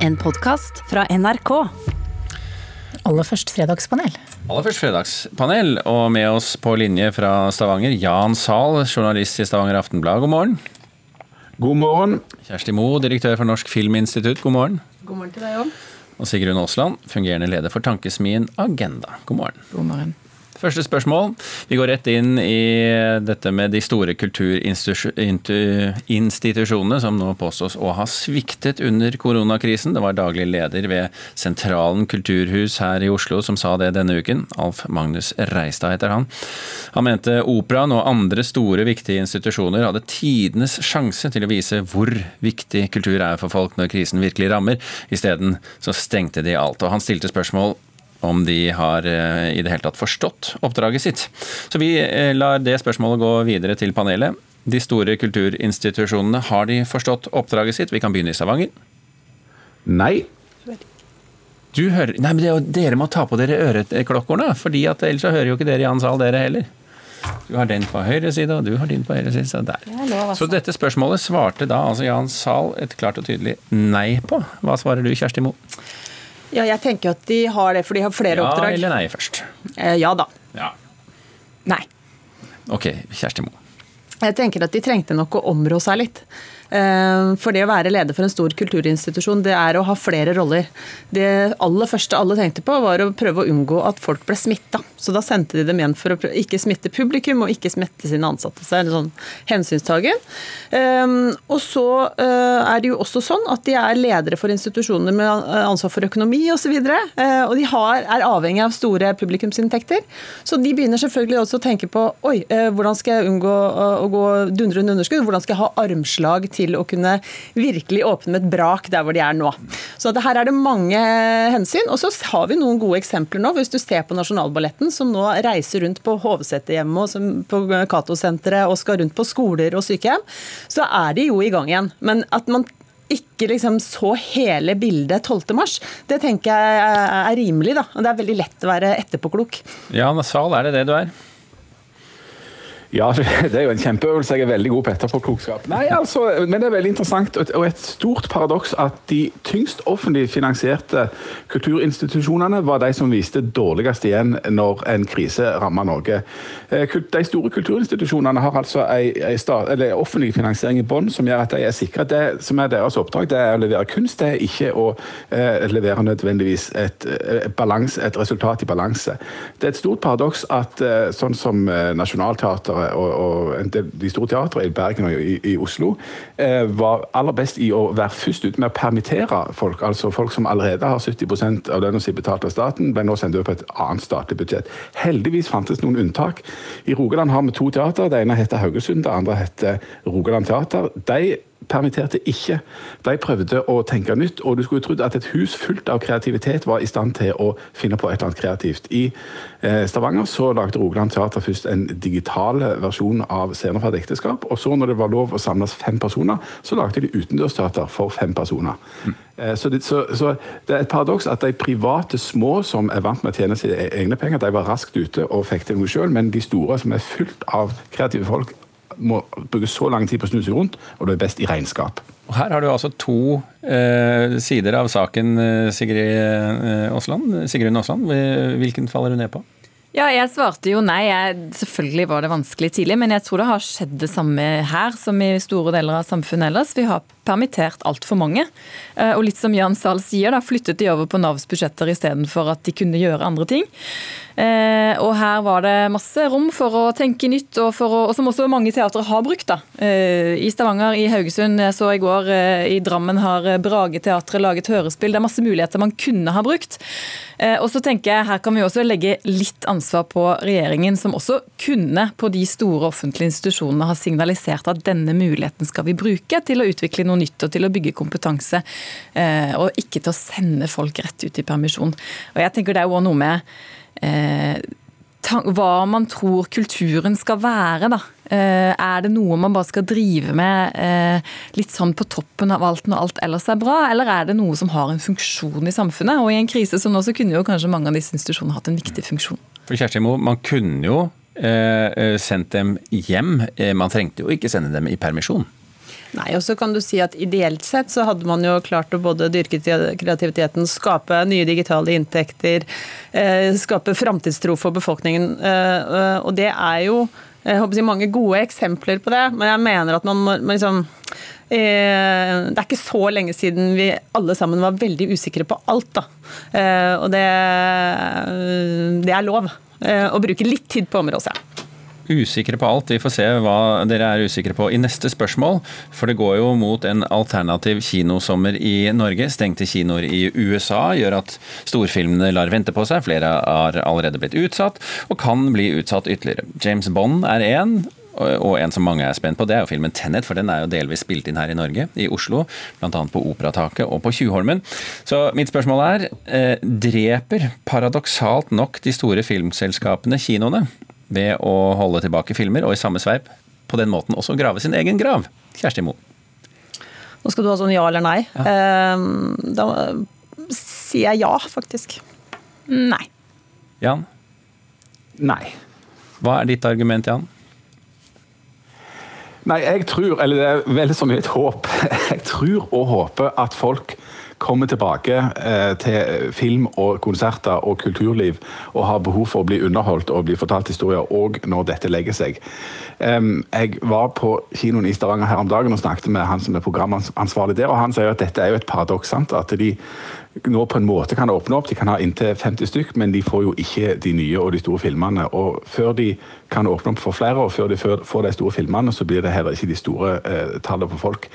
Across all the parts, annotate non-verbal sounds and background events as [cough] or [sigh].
En podkast fra NRK. Aller først fredagspanel. Aller først fredagspanel, og med oss på linje fra Stavanger, Jan Zahl, journalist i Stavanger Aftenblad. God morgen. God morgen. Kjersti Moe, direktør for Norsk Filminstitutt. God morgen. God morgen til deg òg. Og Sigrun Aasland, fungerende leder for tankesmien Agenda. God morgen. God morgen. Første spørsmål. Vi går rett inn i dette med de store kulturinstitusjonene som nå påstås å ha sviktet under koronakrisen. Det var daglig leder ved Sentralen kulturhus her i Oslo som sa det denne uken. Alf Magnus Reistad heter han. Han mente operaen og andre store, viktige institusjoner hadde tidenes sjanse til å vise hvor viktig kultur er for folk når krisen virkelig rammer. Isteden så stengte de alt. Og han stilte spørsmål om de har eh, i det hele tatt forstått oppdraget sitt. Så vi eh, lar det spørsmålet gå videre til panelet. De store kulturinstitusjonene, har de forstått oppdraget sitt? Vi kan begynne i Stavanger. Nei. Du hører Nei, men det, dere må ta på dere øreklokkene, fordi at ellers så hører jo ikke dere i annen sal, dere heller. Du har den på høyre side, og du har din på høyre side. Så, der. så dette spørsmålet svarte da altså Jan Zahl et klart og tydelig nei på. Hva svarer du, Kjersti Moe? Ja, jeg tenker at de har det, for de har flere ja oppdrag. Ja eller nei først? Eh, ja da. Ja. Nei. Ok, Kjersti Moe. Jeg tenker at de trengte nok å områ seg litt. Eh, for det å være leder for en stor kulturinstitusjon, det er å ha flere roller. Det aller første alle tenkte på, var å prøve å unngå at folk ble smitta. Så da sendte de dem igjen for å ikke smitte publikum og ikke smitte sine ansatte. Så er det sånn hensynstagen. Eh, og så eh, er det jo også sånn at de er ledere for institusjoner med ansvar for økonomi osv. Og, så og de har, er avhengig av store publikumsinntekter. Så de begynner selvfølgelig også å tenke på oi, hvordan skal jeg unngå å gå dundrende underskudd? Hvordan skal jeg ha armslag til til å kunne virkelig åpne med et brak der hvor de er nå. Så her er det mange hensyn. Og så har vi noen gode eksempler nå. Hvis du ser på Nasjonalballetten, som nå reiser rundt på Hovseterhjemmet og på Cato-senteret og skal rundt på skoler og sykehjem, så er de jo i gang igjen. Men at man ikke liksom så hele bildet 12.3, det tenker jeg er rimelig. da. Det er veldig lett å være etterpåklok. Ja, Sal, er det det du er? Ja, [laughs] det er jo en kjempeøvelse. Jeg er veldig god på etterpåklokskap. Nei, altså, men det er veldig interessant og et stort paradoks at de tyngst offentlig finansierte kulturinstitusjonene var de som viste dårligst igjen når en krise rammet Norge. Eh, de store kulturinstitusjonene har altså en offentlig finansiering i bånn som gjør at de er sikre. Det som er deres oppdrag, det er å levere kunst, det er ikke å eh, levere nødvendigvis et, et, eh, balans, et resultat i balanse. Det er et stort paradoks at eh, sånn som eh, Nationaltheatret og, og de store teatrene i Bergen og i, i Oslo eh, var aller best i å være først ute med å permittere folk. Altså folk som allerede har 70% av lønna si betalt av staten, ble nå sendt over på et annet statlig budsjett. Heldigvis fantes noen unntak. I Rogaland har vi to teater. Det ene heter Haugesund, det andre heter Rogaland Teater. De permitterte ikke. De prøvde å tenke nytt, og du skulle trodd at et hus fullt av kreativitet var i stand til å finne på et eller annet kreativt. I eh, Stavanger så lagde Rogaland Teater først en digital versjon av Scener fra et ekteskap, og så når det var lov å samles fem personer, så lagde de utendørsteater for fem personer. Mm. Så, det, så, så det, er et paradoks at de private små som er vant med å tjene sine e-, egne penger, de var raskt ute og fikk til noe sjøl, men de store som er fullt av kreative folk, må bruke så lang tid på å snu seg rundt, og du er best i regnskap. Og her har du altså to eh, sider av saken, eh, Sigrid eh, Aasland. Sigrun Aasland. Hvilken faller du ned på? Ja, jeg svarte jo nei. Jeg, selvfølgelig var det vanskelig tidlig, men jeg tror det har skjedd det samme her som i store deler av samfunnet ellers. Vi har permittert altfor mange. Eh, og litt som Jan Zahl sier, da flyttet de over på Navs budsjetter istedenfor at de kunne gjøre andre ting. Eh, og her var det masse rom for å tenke nytt, og, å, og som også mange teatre har brukt. da. Eh, I Stavanger, i Haugesund, jeg så i går i Drammen har Brageteatret laget hørespill. Det er masse muligheter man kunne ha brukt. Og så tenker jeg her kan vi også legge litt ansvar på regjeringen, som også kunne på de store offentlige institusjonene ha signalisert at denne muligheten skal vi bruke til å utvikle noe nytt og til å bygge kompetanse, eh, og ikke til å sende folk rett ut i permisjon. Og jeg tenker Det er jo noe med eh, hva man tror kulturen skal være. da. Eh, er det noe man bare skal drive med eh, litt sånn på toppen av alt når alt ellers er bra, eller er det noe som har en funksjon i samfunnet? Og i en krise som nå, så kunne jo kanskje mange av disse institusjonene hatt en viktig funksjon. For Kjersti Mo, man kunne jo eh, sendt dem hjem. Man trengte jo ikke sende dem i permisjon. Nei, og så kan du si at Ideelt sett så hadde man jo klart å både dyrke kreativiteten, skape nye digitale inntekter, eh, skape framtidstro for befolkningen. Eh, og det er jo jeg håper å si, mange gode eksempler på det, men jeg mener at man må liksom det er ikke så lenge siden vi alle sammen var veldig usikre på alt. Da. Og det, det er lov å bruke litt tid på området usikre på alt. Vi får se hva dere er usikre på i neste spørsmål. For det går jo mot en alternativ kinosommer i Norge. Stengte kinoer i USA gjør at storfilmene lar vente på seg. Flere har allerede blitt utsatt, og kan bli utsatt ytterligere. James Bond er én, og en som mange er spent på, det er jo filmen 'Tenet', for den er jo delvis spilt inn her i Norge, i Oslo. Bl.a. på Operataket og på Tjuvholmen. Så mitt spørsmål er, eh, dreper paradoksalt nok de store filmselskapene kinoene? Ved å holde tilbake filmer, og i samme sveip på den måten også grave sin egen grav. Kjersti Moe. Nå skal du ha sånn ja eller nei. Ja. Ehm, da sier jeg ja, faktisk. Nei. Jan? Nei. Hva er ditt argument, Jan? Nei, jeg tror, eller det er veldig så mye et håp, [laughs] jeg tror og håper at folk kommer tilbake eh, til film og konserter og kulturliv og har behov for å bli underholdt og bli fortalt historier òg når dette legger seg. Jeg var på kinoen i Stavanger her om dagen og snakket med han som er programansvarlig der, og han sier at dette er jo et paradoks. At de nå på en måte kan åpne opp. De kan ha inntil 50 stykk, men de får jo ikke de nye og de store filmene. Og Før de kan åpne opp for flere, og før de får de store filmene, så blir det heller ikke de store eh, tallene på folk.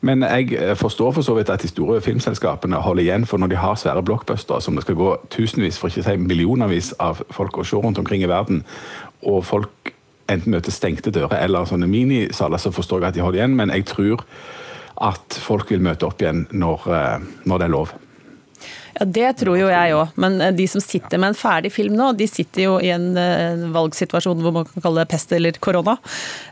Men jeg eh, forstår for så vidt at de store filmselskapene holder igjen, for når de har svære blockbustere som det skal gå tusenvis, for ikke å si millionervis av folk å se rundt omkring i verden, og folk enten møter stengte dører eller sånne minisaler, så forstår jeg at de holder igjen, men jeg tror at folk vil møte opp igjen når, eh, når det er lov. Ja, Det tror jo jeg òg. Men eh, de som sitter med en ferdig film nå, de sitter jo i en uh, valgsituasjon hvor man kan kalle det pest eller korona.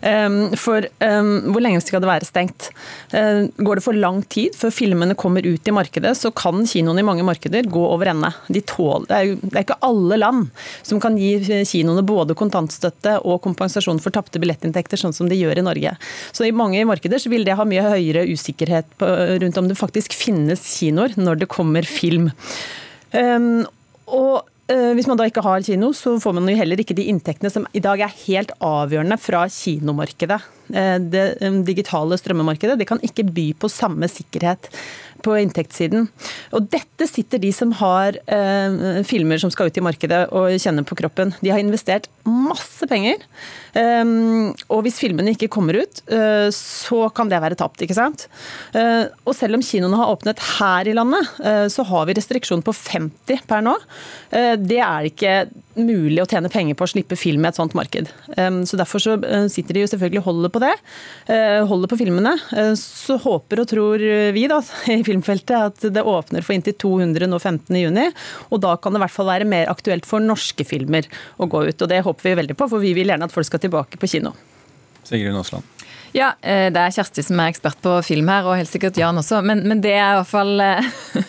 Um, for um, hvor lenge skal det være stengt? Uh, går det for lang tid før filmene kommer ut i markedet, så kan kinoene i mange markeder gå over ende. De tåler, det, er jo, det er ikke alle land som kan gi kinoene både kontantstøtte og kompensasjon for tapte billettinntekter, sånn som de gjør i Norge. Så i mange markeder så vil det ha mye høyere usikkerhet på, rundt om det faktisk finnes kinoer når det kommer film. Um, og uh, hvis man da ikke har kino, så får man jo heller ikke de inntektene som i dag er helt avgjørende fra kinomarkedet. Uh, det um, digitale strømmemarkedet det kan ikke by på samme sikkerhet på inntektssiden. Og dette sitter de som har eh, filmer som skal ut i markedet og kjenner på kroppen. De har investert masse penger. Eh, og hvis filmene ikke kommer ut, eh, så kan det være tapt, ikke sant. Uh, og selv om kinoene har åpnet her i landet, uh, så har vi restriksjon på 50 per nå. det er ikke mulig å tjene penger på å slippe film i et sånt marked. Um, så derfor så sitter de jo selvfølgelig og holder på det. holder på filmene. så håper og tror vi da [laughs] i filmfeltet at det åpner for inntil 200 nå 15.6, og da kan det i hvert fall være mer aktuelt for norske filmer å gå ut. og Det håper vi veldig på, for vi vil gjerne at folk skal tilbake på kino. Sigrid Aasland. Ja, eh, det er Kjersti som er ekspert på film her, og helt sikkert Jan også. Men, men det er i hvert fall eh,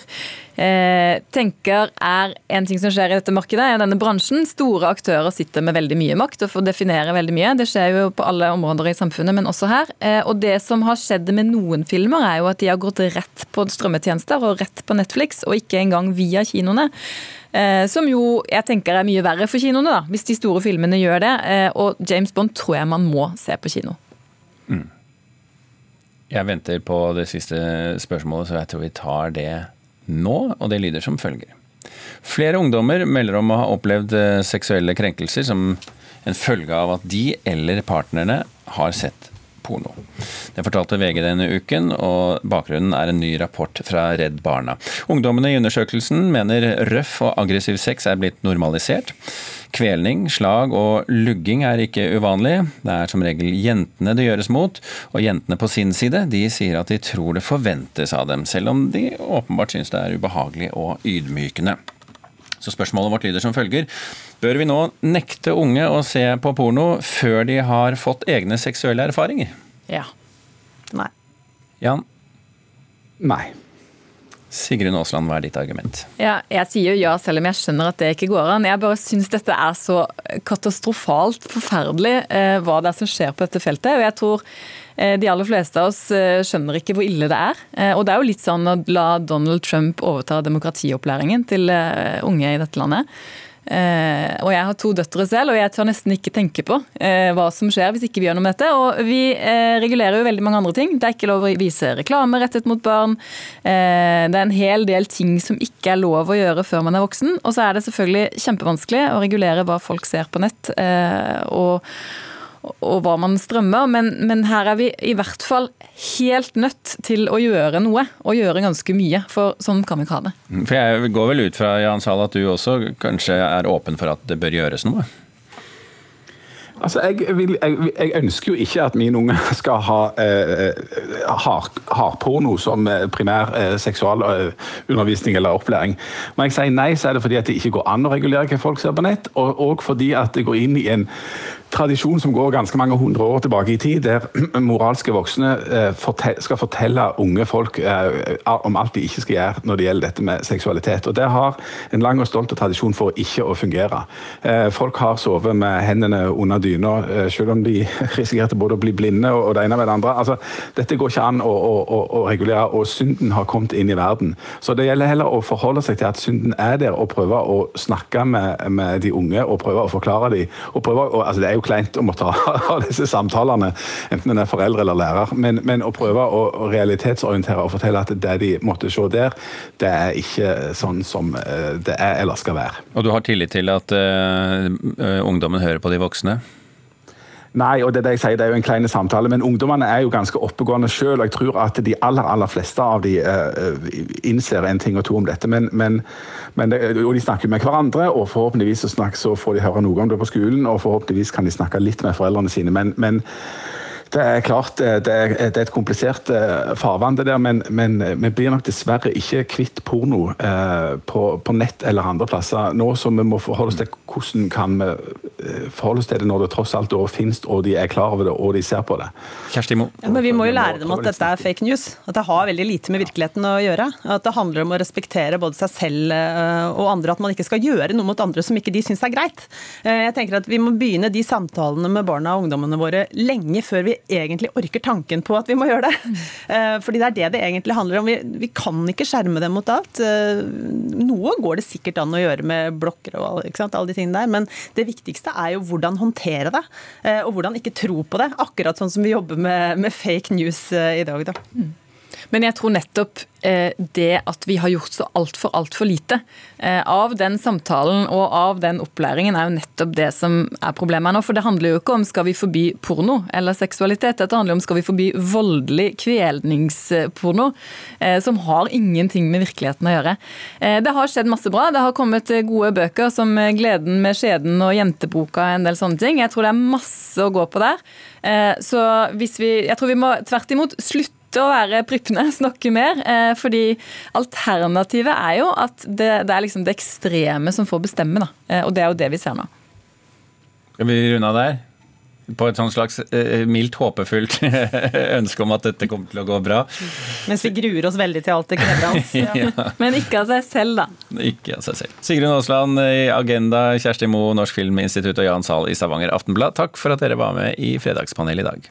[laughs] eh, tenker er en ting som skjer i dette markedet, er denne bransjen. Store aktører sitter med veldig mye makt og får definere veldig mye. Det skjer jo på alle områder i samfunnet, men også her. Og det som har skjedd med noen filmer, er jo at de har gått rett på strømmetjenester og rett på Netflix, og ikke engang via kinoene. Som jo jeg tenker er mye verre for kinoene, da, hvis de store filmene gjør det. Og James Bond tror jeg man må se på kino. Jeg venter på det siste spørsmålet, så jeg tror vi tar det nå. Og det lyder som følger. Flere ungdommer melder om å ha opplevd eh, seksuelle krenkelser som en følge av at de eller partnerne har sett porno. Det fortalte VG denne uken, og bakgrunnen er en ny rapport fra Redd Barna. Ungdommene i undersøkelsen mener røff og aggressiv sex er blitt normalisert. Kvelning, slag og lugging er ikke uvanlig. Det er som regel jentene det gjøres mot, og jentene på sin side de sier at de tror det forventes av dem, selv om de åpenbart syns det er ubehagelig og ydmykende. Så spørsmålet vårt lyder som følger. Bør vi nå nekte unge å se på porno før de har fått egne seksuelle erfaringer? Ja. Nei. Jan? Nei. Sigrun Aasland, hva er ditt argument? Ja, jeg sier ja, selv om jeg skjønner at det ikke går an. Jeg bare syns dette er så katastrofalt forferdelig, eh, hva det er som skjer på dette feltet. Og jeg tror de aller fleste av oss skjønner ikke hvor ille det er. Og det er jo litt sånn å la Donald Trump overta demokratiopplæringen til unge i dette landet. Eh, og jeg har to døtre selv, og jeg tør nesten ikke tenke på eh, hva som skjer hvis ikke vi gjør noe med dette. Og vi eh, regulerer jo veldig mange andre ting. Det er ikke lov å vise reklame rettet mot barn. Eh, det er en hel del ting som ikke er lov å gjøre før man er voksen. Og så er det selvfølgelig kjempevanskelig å regulere hva folk ser på nett. Eh, og og hva man strømmer, men, men, her er vi i hvert fall helt nødt til å gjøre noe. Og gjøre ganske mye, for sånn kan vi ikke ha det. For Jeg går vel ut fra Jan Sahl, at du også kanskje er åpen for at det bør gjøres noe? Altså, jeg, vil, jeg, jeg, ønsker jo ikke at mine unge [laughs] skal ha eh, hardporno som eh, primær eh, seksualundervisning eller opplæring. Når jeg sier nei, så er det fordi at det ikke går an å regulere hva folk ser på nett, og, og fordi at det går inn i en tradisjon som går ganske mange hundre år tilbake i tid, der [clears throat] moralske voksne eh, skal fortelle unge folk eh, om alt de ikke skal gjøre når det gjelder dette med seksualitet. Og Det har en lang og stolt tradisjon for ikke å fungere. Eh, folk har sovet med hendene under dyna, selv om de [laughs] risikerte både å bli blinde og det ene med det andre. Altså, dette går ikke an å, å, å regulere, og synden har kommet inn i verden. Så det gjelder heller å forholde seg til at synden er der, og prøve å snakke med, med de unge og prøve å forklare dem. Og prøve, og, altså, det er jo kleint å måtte [laughs] ha disse samtalene, enten en er foreldre eller lærer. Men, men å prøve å, å, realitetsorientere og fortelle at det de måtte se der, det er ikke sånn som eh, det er eller skal være. Og du har tillit til at uh, ungdommen hører på de voksne? Nei, og det, det jeg sier, det er jo en klein samtale, men ungdommene er jo ganske oppegående sjøl. Jeg tror at de aller aller fleste av de uh, innser en ting og to om dette. Men, men, men det, og de snakker med hverandre, og forhåpentligvis så, snakker, så, får de høre noe om det på skolen. Og forhåpentligvis kan de snakke litt med foreldrene sine. men, men det er klart det er, det er et komplisert uh, farvann, det der, men, men, vi blir nok dessverre ikke kvitt porno uh, på, på, nett eller andre plasser. Nå som vi må forholde oss til hvordan kan vi forholde oss til det når det tross alt finnes, og de er klar over det, og de ser på det. Kjersti Mo. Ja, men vi må jo lære dem at dette er fake news. At det har veldig lite med virkeligheten å gjøre. At det handler om å respektere både seg selv og andre. At man ikke skal gjøre noe mot andre som ikke de syns er greit. Jeg tenker at Vi må begynne de samtalene med barna og ungdommene våre lenge før vi egentlig orker tanken på at vi må gjøre det. Eh, fordi det er det det egentlig handler om. Vi, vi kan ikke skjerme dem mot alt. Eh, noe går det sikkert an å gjøre med blokker og alle de tingene der, men det viktigste er jo hvordan håndtere det. Eh, og hvordan ikke tro på det. Akkurat sånn som vi jobber med, med fake news i dag. da. Mm. Men jeg tror nettopp eh, det at vi har gjort så altfor, altfor lite eh, av den samtalen og av den opplæringen, er jo nettopp det som er problemet nå. For det handler jo ikke om skal vi forby porno eller seksualitet. Dette handler om skal vi forby voldelig kvelningsporno, eh, som har ingenting med virkeligheten å gjøre. Det har skjedd masse bra. Det har kommet gode bøker som 'Gleden med skjeden' og 'Jenteboka' og en del sånne ting. Jeg tror det er masse å gå på der. Så hvis vi Jeg tror vi må tvert imot slutte slutte å være prippende, [laughs] snakke mer. Eh, fordi alternativet er jo at det, det er liksom det ekstreme som får bestemme. Da. Eh, og det er jo det vi ser nå. Skal vi runde av der? På et sånn slags eh, mildt håpefullt [laughs] ønske om at dette kommer til å gå bra. Mens vi gruer oss veldig til alt det krevende. ja. [laughs] ja. Men ikke av seg selv, da. Ikke av seg selv. Sigrun Aasland i Agenda, Kjersti Moe, Norsk Filminstitutt og Jan Sahl i Stavanger Aftenblad, takk for at dere var med i Fredagspanelet i dag.